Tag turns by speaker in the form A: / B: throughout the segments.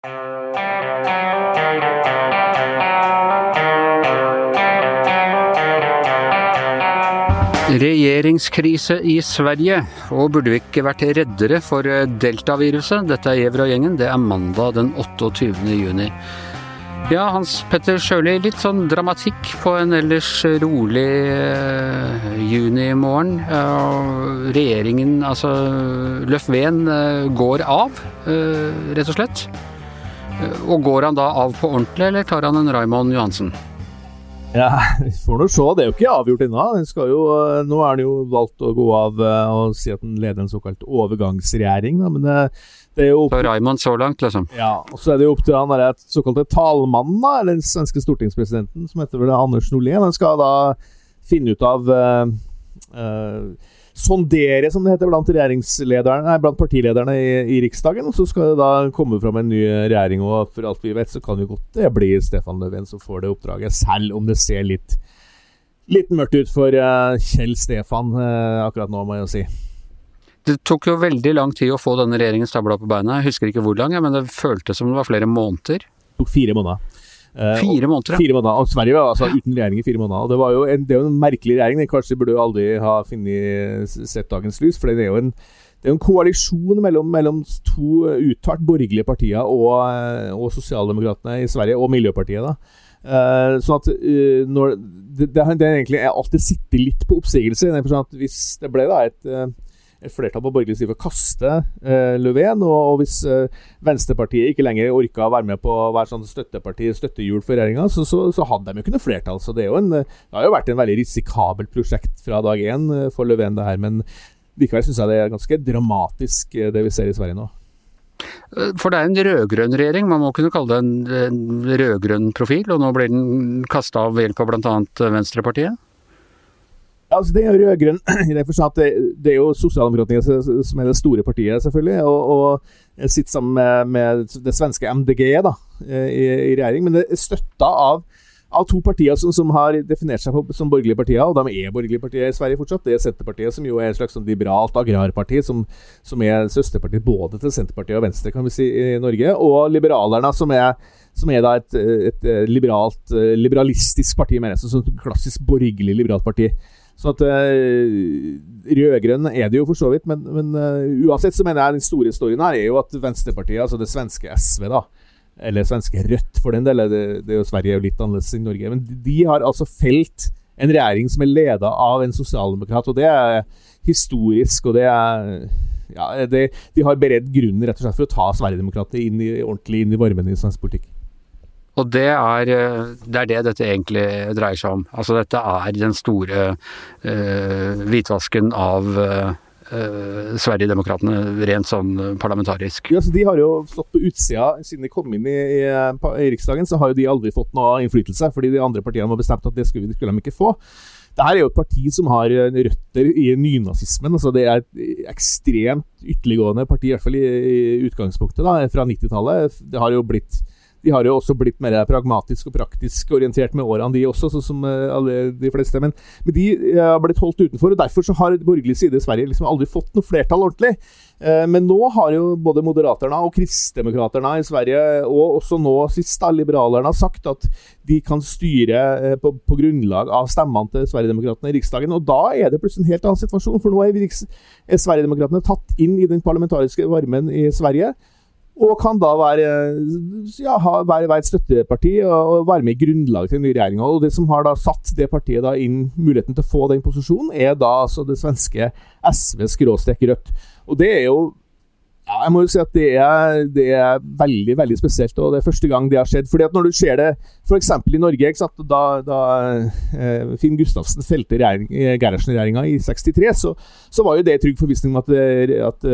A: Regjeringskrise i Sverige, og burde vi ikke vært reddere for deltaviruset? Dette er Gjever og gjengen, det er mandag den 28. juni. Ja, Hans Petter Sjøli, litt sånn dramatikk på en ellers rolig uh, junimorgen. Uh, regjeringen, altså Løfven, går av, rett og slett. Og går han da av på ordentlig, eller tar han en Raymond Johansen?
B: Ja, vi får nå se. Det er jo ikke avgjort ennå. Nå er han jo valgt å gå av og si at han leder en såkalt overgangsregjering. Da. Men det, det er jo
A: opp... Så Raymond så langt, liksom?
B: Ja. Og så er det jo opp til han der såkalte talmannen, da, eller den svenske stortingspresidenten, som heter vel Anders Norlén. Han skal da finne ut av uh, uh, sondere, som det heter, blant, nei, blant partilederne i, i, Riksdagen. Så skal det da komme fram en ny regjering, og for alt vi vet, så kan jo godt det blir Stefan Löfven som får det oppdraget, selv om det ser litt, litt mørkt ut for uh, Kjell Stefan akkurat nå, må jeg jo si.
A: Det tok jo veldig lang tid å få denne regjeringen stabla på beina. Jeg husker ikke hvor lang, men det føltes som det var flere måneder.
B: Det tok fire måneder.
A: Uh, fire måneder.
B: Fire måneder, og Sverige var altså uten regjering i fire måneder. og Det, var jo en, det er jo en merkelig regjering. Den kanskje burde jo aldri ha funnet, sett dagens lys. for det er jo en, det er en koalisjon mellom, mellom to uttalt borgerlige partier og, og Sosialdemokratene i Sverige, og Miljøpartiet. da. Uh, sånn at uh, når, det, det, det, egentlig alltid sittet litt på oppsigelse. Sånn hvis det ble da et uh, et flertall på borgerlig side for å kaste eh, Löfven. Og, og hvis eh, Venstrepartiet ikke lenger orka å være med på å være sånn støtteparti, støttehjul for regjeringa, så, så, så, hadde de jo ikke noe flertall. Så det, en, det, har jo vært en veldig risikabelt prosjekt fra dag én eh, for Löfven, det her. Men likevel syns jeg det er ganske dramatisk, eh, det vi ser i Sverige nå.
A: Eh, for det er en rød-grønn regjering, man må kunne kalle det en, en rød-grønn profil, og nå blir den kasta av ved hjelp av bl.a. Venstrepartiet?
B: Altså, det er jo i den forstand at det, det, er jo Sosialdemokratiet som er det store partiet, selvfølgelig. Og, og sitter sammen med, med, det svenske MDG da, i, i, regjering. Men det er støtta av, av to partier som, som, har definert seg som borgerlige partier, og de er borgerlige partier i Sverige fortsatt. Det er Senterpartiet, som jo er et slags sånn liberalt agrarparti, som, som er søsterparti både til Senterpartiet og Venstre, kan vi si, i Norge. Og Liberalerne, som er som er da et, et liberalt, liberalistisk parti, mener jeg. Et klassisk borgerlig liberalt parti. Så at uh, Rød-grønn er det jo for så vidt, men, men uh, uansett så mener jeg den store storyen her er jo at Venstrepartiet, altså det svenske SV, da, eller svenske Rødt for den del, det, det er jo Sverige er jo litt annerledes enn Norge, men de har altså felt en regjering som er leda av en sosialdemokrat, og det er historisk, og det er ja, det, De har beredt grunnen rett og slett for å ta Sverigedemokratiet ordentlig inn i varmen i svensk politikk.
A: Og det er, eh, det er, det dette egentlig dreier seg om. Altså dette er den store uh, hvitvasken av uh, Sverigedemokraterna rent sånn parlamentarisk.
B: Ja, så De har jo stått på utsida siden de kom inn i, i, i, Riksdagen, så har jo de aldri fått noe innflytelse. Fordi de andre partiene har bestemt at det skulle, det skulle de ikke få. Dette er jo et parti som har røtter i nynazismen. altså Det er et ekstremt ytterliggående parti, i hvert fall i, i utgangspunktet, da, fra 90-tallet. Det har jo blitt de har jo også blitt mer pragmatisk og praktisk orientert med årene, de også, sånn som eh, alle de fleste. Men, men de eh, har blitt holdt utenfor, og derfor så har borgerlig side i Sverige liksom aldri fått noe flertall ordentlig. Eh, men nå har jo både Moderaterna og Kristdemokraterna i Sverige, og også nå sist da, Liberalerne, sagt at de kan styre på, på grunnlag av stemmene til Sverigedemokraterna i Riksdagen. Og da er det plutselig en helt annen situasjon, for nå er, er Sverigedemokraterna tatt inn i den parlamentariske varmen i Sverige. Og kan da være, ja, være, være et støtteparti og, være med i grunnlaget til den nye regjeringa. Og det som har da satt det partiet da inn muligheten til å få den posisjonen, er da altså det svenske SV-Rødt. Og det er jo ja, jeg må jo si at det er, det er, veldig veldig spesielt, og det er første gang det har skjedd. fordi at Når du ser det f.eks. i Norge, da, da eh, Finn Gustavsen felte Gerhardsen-regjeringa i 63, så, så, var jo det trygg forvissning om at, at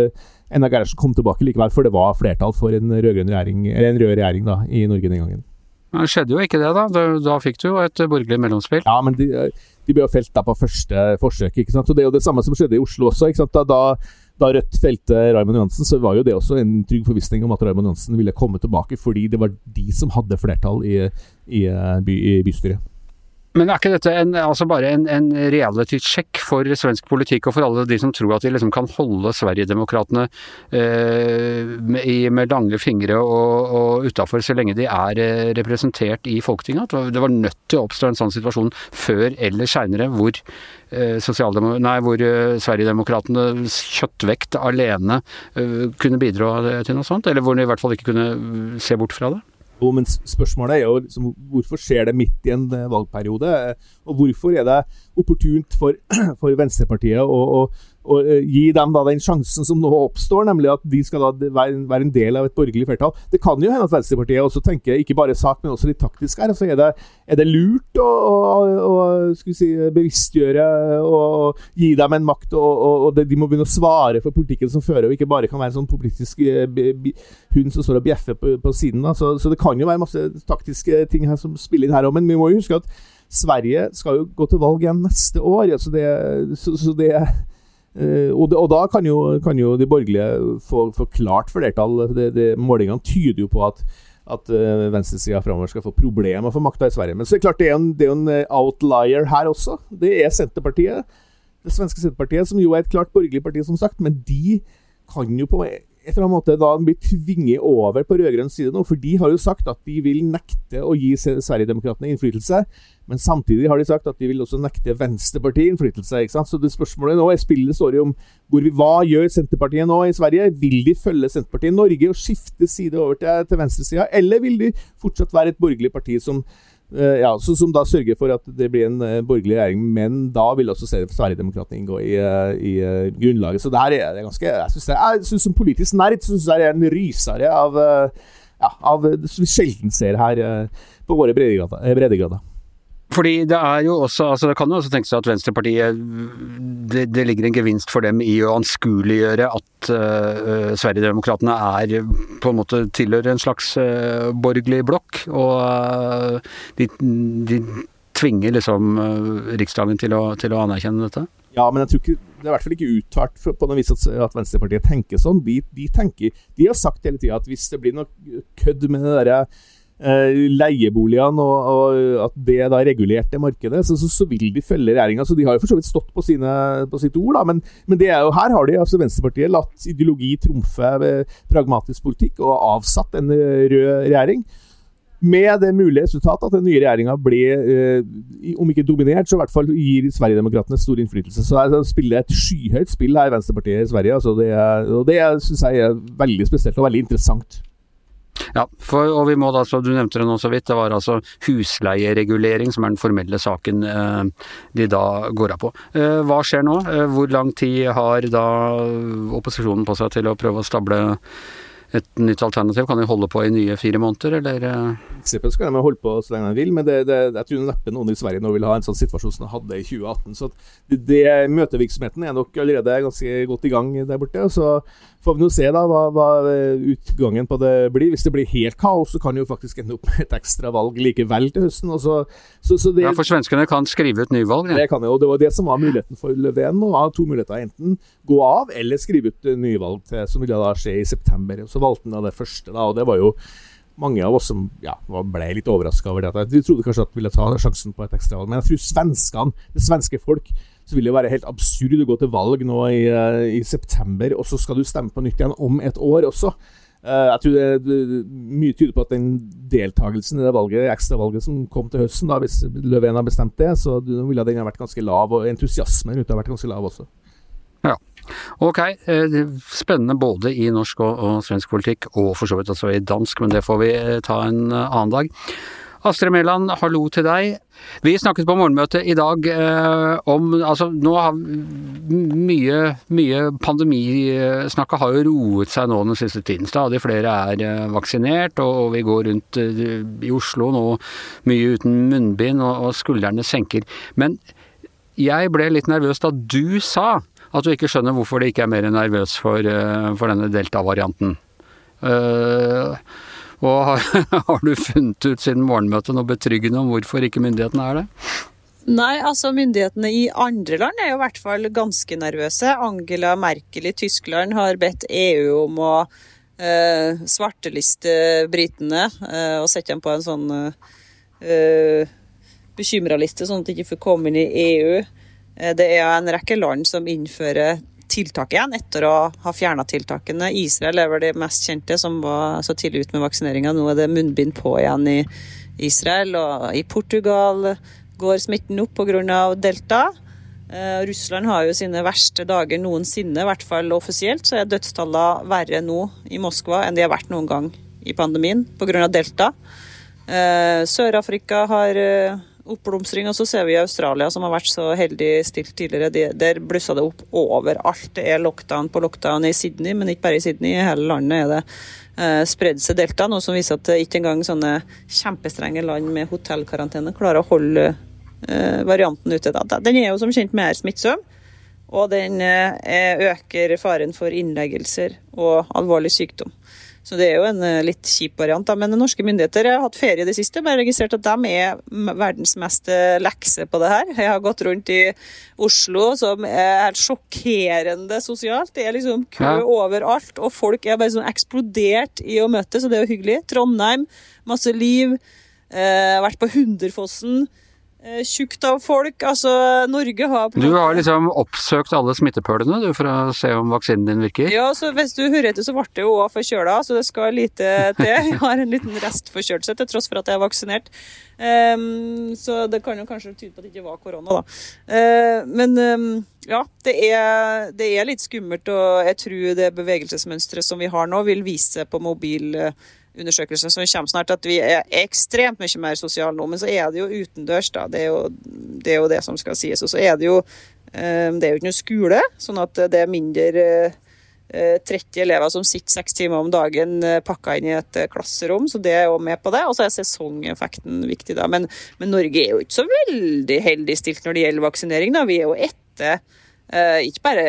B: Enna Gerhardsen kom tilbake likevel, for det var flertall for en regjering, eller en rød regjering da, i Norge den gangen.
A: Det skjedde jo ikke det, da. Da, da fikk du jo et borgerlig mellomspill.
B: Ja, men de, de ble jo felt da på første forsøk. ikke sant? Og Det er jo det samme som skjedde i Oslo også. ikke sant? Da, da, da Rødt felte Raymond Johansen, så var jo det også en trygg forvissning om at Raymond Johansen ville komme tilbake, fordi det var de som hadde flertall i, i, by, i bystyret.
A: Men er ikke dette en, altså bare en, en reality-sjekk for svensk politikk og for alle de som tror at de liksom kan holde Sverigedemokraterna eh, med, med, lange fingre og, og utafor så lenge de er eh, representert i Folketinget? Det var nødt til å oppstå en sånn situasjon før eller seinere hvor, eh, hvor eh, Sverigedemokratenes kjøttvekt alene eh, kunne bidra til noe sånt? Eller hvor de i hvert fall ikke kunne se bort fra det?
B: Jo, men spørsmålet er jo liksom, hvorfor skjer det midt i en eh, valgperiode? Og hvorfor er det opportunt for, for Venstrepartiet å, å, å eh, gi dem da den sjansen som nå oppstår, nemlig at de skal da være, en del av et borgerlig flertall. Det kan jo hende at Venstrepartiet også tenker ikke bare sak, men også litt taktisk her. Altså er, det, er det lurt å, å si, bevisstgjøre og, gi dem en makt, og, og, og, de må begynne å svare for politikken som fører, og ikke bare kan være en sånn politisk eh, hund som står og bjeffer på, på siden. Så, så, det kan jo være masse taktiske ting her som spiller inn her òg, men vi må jo huske at Sverige skal jo gå til valg igjen neste år. Altså det, så, så det og, det, og, da kan jo, kan jo, de borgerlige få, få klart flertall. Målingene tyder jo på at, at uh, venstresida framover skal få problemer for makta i Sverige. Men så er det klart det er en, det er en eh, outlier her også. Det er Senterpartiet. Det svenske Senterpartiet, som jo er et klart borgerlig parti, som sagt. Men de kan jo på et eller annet måte da blir tvinget over på rød-grønn side nå. For de har jo sagt at de vil nekte å gi Sverigedemokraterna innflytelse. Men samtidig har de sagt at de vil også nekte Venstrepartiet innflytelse. ikke sant? Så det spørsmålet nå spillet står jo om vi, hva gjør Senterpartiet nå i Sverige? Vil de følge Senterpartiet i Norge og skifte side over til, til venstresida, eller vil de fortsatt være et borgerlig parti som ja, så, Som da sørger for at det blir en uh, borgerlig regjering, men da vil også Sverigedemokraterna inngå i, uh, i grunnlaget. Så det her er ganske Jeg syns jeg synes som politisk nerd syns jeg det er en rysere av, ja, av som vi sjelden ser her på våre breddegrader.
A: Fordi det er jo også altså Det kan jo også tenkes at Venstrepartiet det, det, ligger en gevinst for dem i å anskueliggjøre at uh, Sverigedemokraterna er på en måte tilhører en slags uh, borgerlig blokk. Og uh, de, de, tvinger liksom uh, Riksdagen til å, til å, anerkjenne dette.
B: Ja, men jeg tror ikke det er i hvert fall ikke uttalt på noe vis at, Venstrepartiet tenker sånn. De, de, tenker, de har sagt hele tida at hvis det blir noe kødd med det derre leieboligene, og, og, at det da regulerte markedet, så, så, så, vil de følge regjeringa. Så de har jo for så vidt stått på, sine, på sitt ord, da. Men, men det er jo, her har de, altså Venstrepartiet, latt ideologi trumfe eh, pragmatisk politikk og avsatt en eh, rød regjering. Med det mulige resultat at den nye regjeringa blir, eh, om ikke dominert, så i hvert fall gir Sverigedemokraterna stor innflytelse. Så de spiller et skyhøyt spill her, Venstrepartiet i Sverige. Altså det, og det syns jeg er veldig spesielt og veldig interessant.
A: Ja, for, og vi må da, så du nevnte det nå så vidt, det var altså husleieregulering som er den formelle saken eh, de da går av på. Eh, hva skjer nå? Eh, hvor lang tid har da opposisjonen på seg til å prøve å stable et nytt alternativ? Kan de holde på i nye fire måneder, eller?
B: prinsippet skal de holde på så lenge de vil, men det, det, jeg tror neppe noen i Sverige nå vil ha en sånn situasjon som de hadde i 2018. Så det, det, Møtevirksomheten er nok allerede ganske godt i gang der borte. Så får vi nå se da hva, hva, utgangen på det blir. Hvis det blir helt kaos, så kan det jo faktisk ende opp med et ekstra valg likevel til høsten. Så,
A: så, så ja, For svenskene kan skrive ut nyvalg?
B: Ja. Det kan jo, og det var det som var muligheten for Löfven nå. var to muligheter. Enten gå av eller skrive ut nyvalg, til, som ville da skje i september. Så valgte han da det første, da, og det var jo mange av oss som ja, ble litt overraska over det. Vi trodde kanskje at vi ville ta sjansen på et ekstravalg. Men jeg tror svenskene, det svenske folk, så vil det være helt absurd å gå til valg nå i, uh, i, september, og så skal du stemme på nytt igjen om et år også. Uh, jeg tror det, mye tyder på at den deltakelsen i det valget, ekstravalget som kom til høsten, da, hvis Løven har bestemt det, så ville den ha vært ganske lav, og entusiasmen ute har vært ganske lav også.
A: Ja. Ok, eh, spennende både i norsk og, og, svensk politikk, og for så vidt også i dansk, men det får vi eh, ta en eh, annen dag. Astrid Mæland, hallo til deg. Vi snakket på morgenmøtet i dag eh, om Altså, nå har mye, mye pandemisnakket har jo roet seg nå den siste tiden. Stadig flere er eh, vaksinert, og, og, vi går rundt eh, i Oslo nå mye uten munnbind, og, og skuldrene senker. Men jeg ble litt nervøs da du sa at du ikke skjønner hvorfor de ikke er mer nervøs for, eh, for denne delta-varianten. Uh, og har, har, du funnet ut siden morgenmøtet noe betryggende om hvorfor ikke myndighetene er det?
C: Nei, altså myndighetene i andre land er jo i hvert fall ganske nervøse. Angela Merkel i Tyskland har bedt EU om å eh, svarteliste britene eh, og sette dem på en sånn bekymra liste, sånn at de ikke får komme inn i EU. Det er en rekke land som innfører tiltak igjen etter å ha fjerna tiltakene. Israel er vel det mest kjente, som var så tidlig ut med vaksineringa. Nå er det munnbind på igjen i Israel. Og i Portugal går smitten opp pga. delta. Eh, Russland har jo sine verste dager noensinne, i hvert fall offisielt. Så er dødstallene verre nå i Moskva enn de har vært noen gang i pandemien pga. delta. Eh, Sør-Afrika har eh, oppblomstring. Og så ser vi i Australia, som har vært så heldig stilt tidligere. De, der blussa det opp overalt. Det er lockdown på lockdown i Sydney, men ikke bare i Sydney. I hele landet er det eh, spredd seg delta, noe som viser at ikke engang sånne kjempestrenge land med hotellkarantene klarer å holde eh, varianten ute. Da. Den er jo som kjent mer smittsom. Og den eh, øker faren for innleggelser og alvorlig sykdom. Så det er jo en eh, litt kjip variant. Da. Men norske myndigheter har hatt ferie i det siste. Bare registrert at de er verdens mest eh, lekse på det her. Jeg har gått rundt i Oslo, som er helt sjokkerende sosialt. Det er liksom kø ja. overalt, og folk er bare sånn eksplodert i å møtes, så det er jo hyggelig. Trondheim, masse liv. Eh, vært på Hunderfossen. Eh, tjukt av folk. Altså, Norge har
A: Du har liksom oppsøkt alle smittepølene du, for å se om vaksinen din virker?
C: Ja, så hvis du hører etter, så ble det jo òg forkjøla, så det skal lite til. Jeg har en liten restforkjølelse til tross for at jeg er vaksinert. Um, så det kan jo kanskje tyde på at det ikke var korona, da. Uh, men um, ja, det er, det er, litt skummelt, og jeg tror det bevegelsesmønsteret som vi har nå, vil vise på mobil undersøkelsen som kommer snart, at vi er ekstremt mye mer sosiale nå. Men så er det jo utendørs, da. Det er jo det, er jo det som skal sies. Og så er det jo eh, det er jo ikke noe skole, sånn at det er mindre 30 eh, elever som sitter seks timer om dagen eh, pakka inn i et klasserom, så det er jo med på det. Og så er sesongeffekten viktig, da. Men, men, Norge er jo ikke så veldig heldig stilt når det gjelder vaksinering, da. Vi er jo etter ikke bare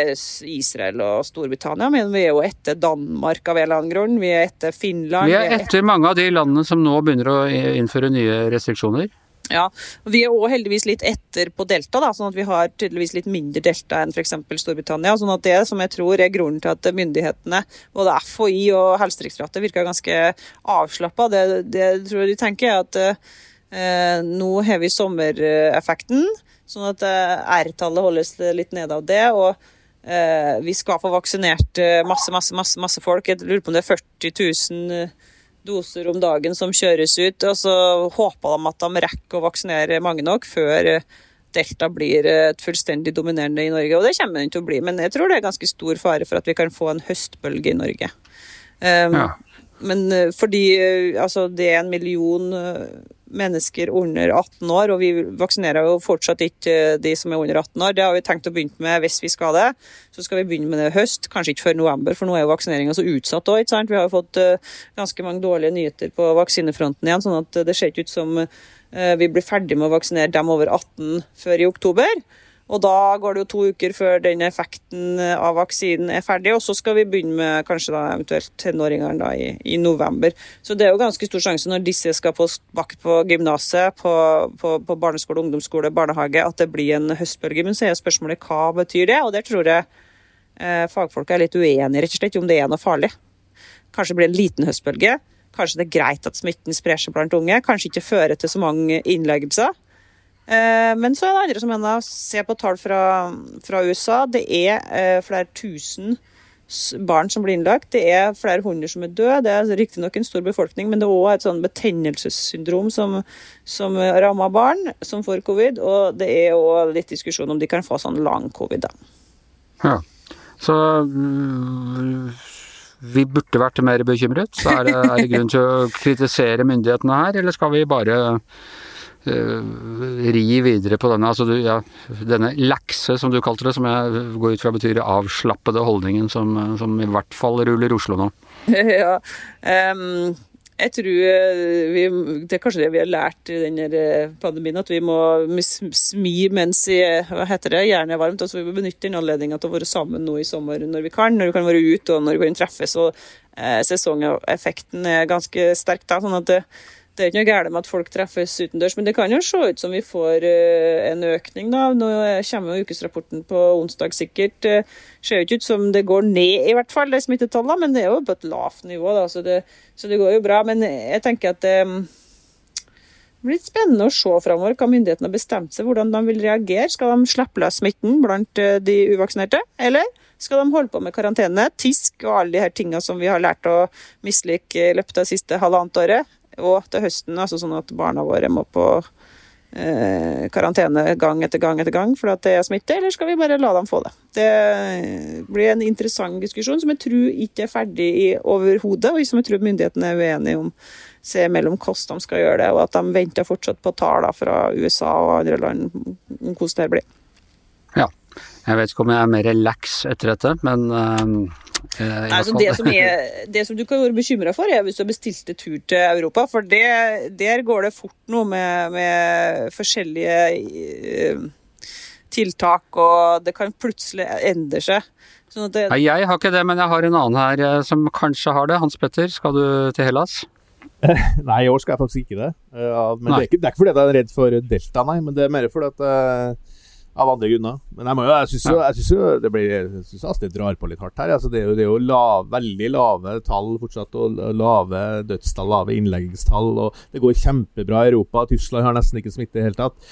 C: Israel og Storbritannia, men vi er jo etter Danmark av en eller annen grunn. Vi er etter Finland.
A: Vi er etter mange av de landene som nå begynner å innføre nye restriksjoner.
C: Ja, Vi er òg heldigvis litt etter på delta, da, sånn at vi har tydeligvis litt mindre delta enn f.eks. Storbritannia. sånn at Det som jeg tror er grunnen til at myndighetene, både FHI og Helsedirektoratet, virker ganske avslappa. Det, det tror jeg de tenker er at eh, nå har vi sommereffekten. Sånn at eh, R-tallet holdes litt nede av det. og eh, vi skal få vaksinert eh, masse, masse, masse, masse folk. Jeg lurer på om det er 40 000 doser om dagen som kjøres ut. Og så håper de at de rekker å vaksinere mange nok før Delta blir et fullstendig dominerende i Norge. Og det kommer den til å bli, men jeg tror det er ganske stor fare for at vi kan få en høstbølge i Norge. Um, ja. Men fordi altså, det er en million mennesker under 18 år, og vi vaksinerer jo fortsatt ikke de som er under 18 år. Det har vi tenkt å begynne med hvis vi skal det. Så skal vi begynne med det i høst, kanskje ikke før november, for nå er jo vaksineringa så utsatt òg. Vi har jo fått uh, ganske mange dårlige nyheter på vaksinefronten igjen, sånn at det ser ikke ut som vi blir ferdig med å vaksinere dem over 18 før i oktober. Og da går det jo to uker før den effekten av vaksinen er ferdig, og så skal vi begynne med kanskje da eventuelt tenåringene da i, i, november. Så det er jo ganske stor sjanse når disse skal på vakt på gymnaset, på, på, på, barneskole, ungdomsskole, barnehage, at det blir en høstbølge. Men så er spørsmålet hva betyr det? Og der tror jeg eh, fagfolk er litt uenige, rett og slett, om det er noe farlig. Kanskje det blir en liten høstbølge. Kanskje det er greit at smitten sprer seg blant unge. Kanskje ikke fører til så mange innleggelser. Eh, men så er det andre som mener, se på tall fra, fra USA. Det er eh, flere tusen barn som blir innlagt. Det er flere hundre som er døde. Det er riktignok en stor befolkning, men det er òg et sånn betennelsessyndrom som, som rammer barn som får covid. Og det er òg litt diskusjon om de kan få sånn lang covid. da.
A: Ja, så mm, vi burde vært mer bekymret. Så er det, er det grunn til å kritisere myndighetene her, eller skal vi bare ri videre på denne, altså du, ja, denne lekse, som du kalte det, som jeg går ut fra betyr avslappede holdningen, som, som i hvert fall ruller Oslo nå?
C: ja, um, jeg tror eh, vi, det er kanskje det vi har lært i denne eh, pandemien, at vi må smi mens i, hva heter det, jernet er varmt. altså Vi må benytte den anledninga til å være sammen nå i sommer når vi kan, når vi kan være ute og når vi kan treffes. og eh, Sesongeffekten er ganske sterk da. sånn at det, det er ikke noe galt med at folk treffes utendørs, men det kan jo se ut som vi får uh, en økning. da. Nå kommer jo ukesrapporten på onsdag sikkert. Det uh, ser ikke ut som det går ned, i hvert fall, de smittetallene, men det er jo på et lavt nivå. da, så det, så det går jo bra. Men jeg tenker at Det blir spennende å se framover hva myndighetene har bestemt seg, hvordan de vil reagere. Skal de slippe løs smitten blant eh, de uvaksinerte, eller skal de holde på med karantene, tisk og alle de her tingene som vi har lært å mislike i løpet av siste halvannet året, og til høsten, altså sånn at barna våre må på eh, karantene gang etter gang etter gang fordi det er smitte, eller skal vi bare la dem få det? Det blir en interessant diskusjon som jeg tror ikke er ferdig i overhodet, og som jeg tror myndighetene er uenige om se mellom hvordan de skal gjøre det, og at de venter fortsatt på tall fra USA og andre land om hvordan det blir.
A: Ja. Jeg vet ikke om jeg er mer relax etter dette, men uh
C: Eh, altså det, som er, det, som du kan være bekymra for, er hvis du har bestilt en tur til Europa. For det, der går det fort noe med, med, forskjellige uh, tiltak, og det kan plutselig endre seg.
A: Sånn det, jeg har ikke det, men jeg har en annen her eh, som kanskje har det. Hans Petter, skal du til Hellas?
B: nei, i år skal jeg faktisk ikke det. Uh, men det er ikke, det er ikke, fordi jeg er redd for delta, nei. Men det er mer fordi at uh, av andre grunner. Men jeg, må jo, jeg syns jo, jeg synes jo det blir Jeg synes Astrid drar på litt hardt her. Altså, det er jo, det er jo lav, veldig lave tall fortsatt, og lave dødstall, lave innleggingstall. og Det går kjempebra i Europa. Tyskland har nesten ikke smitte i det hele tatt.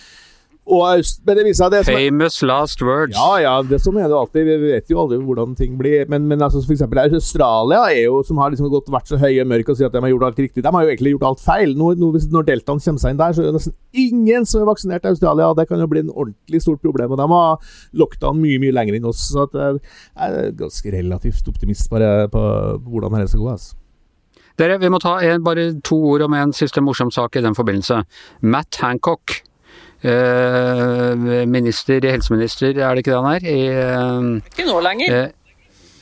B: Det
A: Famous er, last words.
B: Ja, ja, det sånn er det alltid. Vi vet jo aldri hvordan ting blir. Men, men altså, for eksempel Australia, er jo, som har liksom gått, vært så høye og mørke og sier at de har gjort alt riktig, de har jo egentlig gjort alt feil. Nå, nå, når deltaen kommer seg inn der, så er det nesten ingen som er vaksinert i Australia. Det kan jo bli en ordentlig stort problem. og De har lockdown mye mye lenger enn oss. så eh, Jeg er ganske relativt optimist på, på hvordan dette skal gå. altså.
A: Dere, Vi må ta en, bare to ord om en siste morsom sak i den forbindelse. Matt Hancock minister, helseminister, er det ikke det han er? I,
C: eh, ikke nå lenger.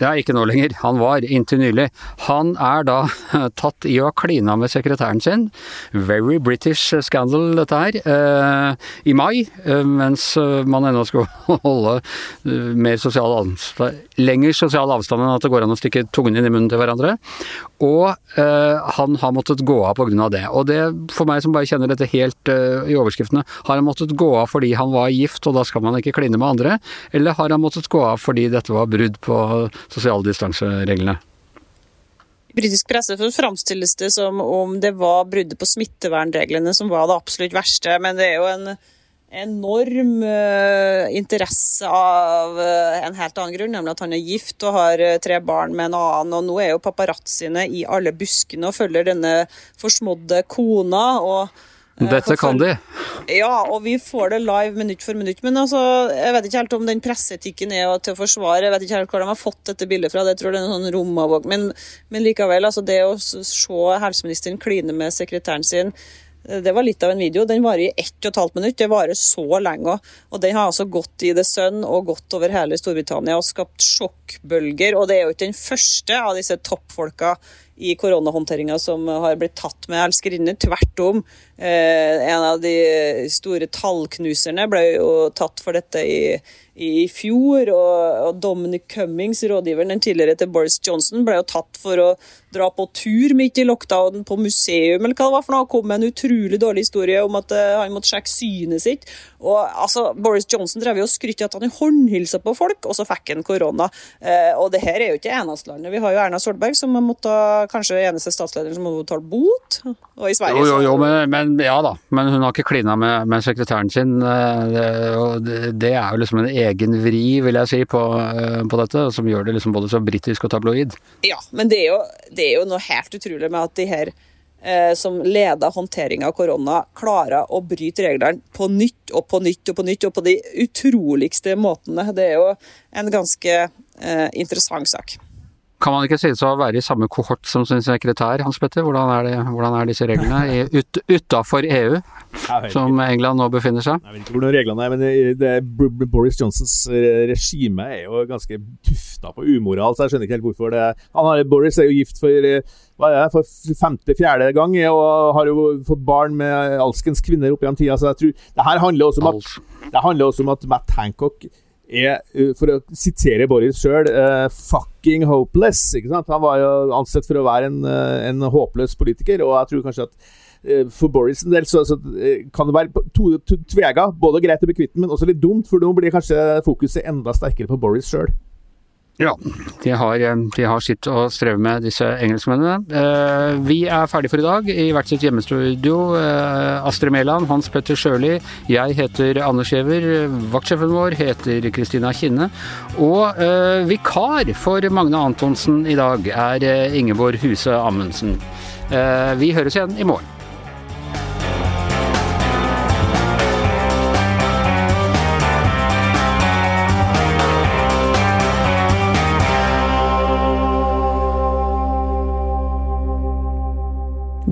C: Eh,
A: ja, ikke nå lenger. Han var inntil nylig. Han er da tatt i å ha klina med sekretæren sin. Very British scandal, dette her. Eh, I mai, eh, mens man ennå skulle holde eh, mer sosial avstand, lenger sosial avstand enn at det går an å stikke tungen inn i munnen til hverandre. Og eh, han har måttet gå av pga. det. Og det, for meg som bare kjenner dette helt eh, i overskriftene, har han måttet gå av fordi han var gift, og da skal man ikke kline med andre? Eller har han måttet gå av fordi dette var brudd på sosialdistansereglene?
C: I britisk presse framstilles det som om det var bruddet på smittevernreglene som var det absolutt verste, men det er jo en enorm uh, interesse av uh, en helt annen grunn, nemlig at han er gift og har uh, tre barn med en annen. Og nå er jo paparazziene i alle buskene og følger denne forsmådde kona. og
A: dette kan de.
C: Ja, og vi får det live minutt for minutt. Men altså, jeg vet ikke helt om den presseetikken er til å forsvare. Jeg vet ikke helt hvor de har fått dette bildet fra. Det tror jeg det er en sånn romavåg. Men, men likevel, altså det å se helseministeren kline med sekretæren sin det var litt av en video. Den varer i ett og et halvt minutt. Det varer så lenge. Og den har altså gått i The Sun og gått over hele Storbritannia og skapt sjokkbølger. Og det er jo ikke den første av disse toppfolka i koronahåndteringa som har blitt tatt med elskerinner. Tvert om. Eh, en av de store tallknuserne ble jo tatt for dette i, i fjor. Og, og, Dominic Cummings, rådgiveren den tidligere til Boris Johnson, ble jo tatt for å dra på tur midt i lockdown på museum, eller hva det var for noe. Kom med en utrolig dårlig historie om at uh, han måtte sjekke synet sitt. Og altså, Boris Johnson drev jo og skrytte at han håndhilsa på folk, og så fikk han korona. Eh, og det her er jo ikke eneste landet. Vi har jo Erna Solberg, som kanskje eneste statslederen som må betale bot. Og i Sverige
A: jo, jo, jo, men, men, ja da. Men hun har ikke klina med, med sekretæren sin. Eh, det, det, er jo liksom en egen vri, vil jeg si, på, på dette, som gjør det liksom både så britisk og tabloid.
C: Ja, men det er jo, det er jo noe helt utrolig med at de her eh, som leder håndteringa av korona, klarer å bryte reglene på nytt og på nytt og på nytt, og på de utroligste måtene. Det er jo en ganske eh, interessant sak.
A: Kan man ikke sies å være i samme kohort som sin sekretær, Hans Petter? Hvordan er, det, hvordan er disse reglene ut, utafor EU, som England nå befinner seg?
B: Jeg vet ikke hvordan reglene er, men det, Boris Johnsons eh, regime er jo ganske tufta på umoral, så jeg skjønner ikke helt hvorfor det han har, Boris er jo gift for eh, hva er det, for femte-fjerde gang og har jo fått barn med alskens kvinner opp gjennom tida, så jeg tror det her handler også om at, det handler også om at Matt Hancock er, eh, for å sitere Boris sjøl, uh, 'fucking hopeless'. ikke sant? Han var jo ansett for å være en, uh, en håpløs politiker, og jeg tror kanskje at for Boris en del så, så kan det være to, to, tvega. Både greit å bli kvitt men også litt dumt, for nå blir kanskje fokuset enda sterkere på Boris sjøl.
A: Ja, de har, eh, de har sitt å streve med, disse engelskmennene. Eh, vi er ferdige for i dag i hvert sitt hjemmestudio. Eh, Astrid Mæland, Hans Petter Sjøli, jeg heter Anders Giæver. Vaktsjefen vår heter Kristina Kinne. Og vikar for Magne Antonsen i dag er Ingeborg Huse Amundsen. vi høres igjen i morgen.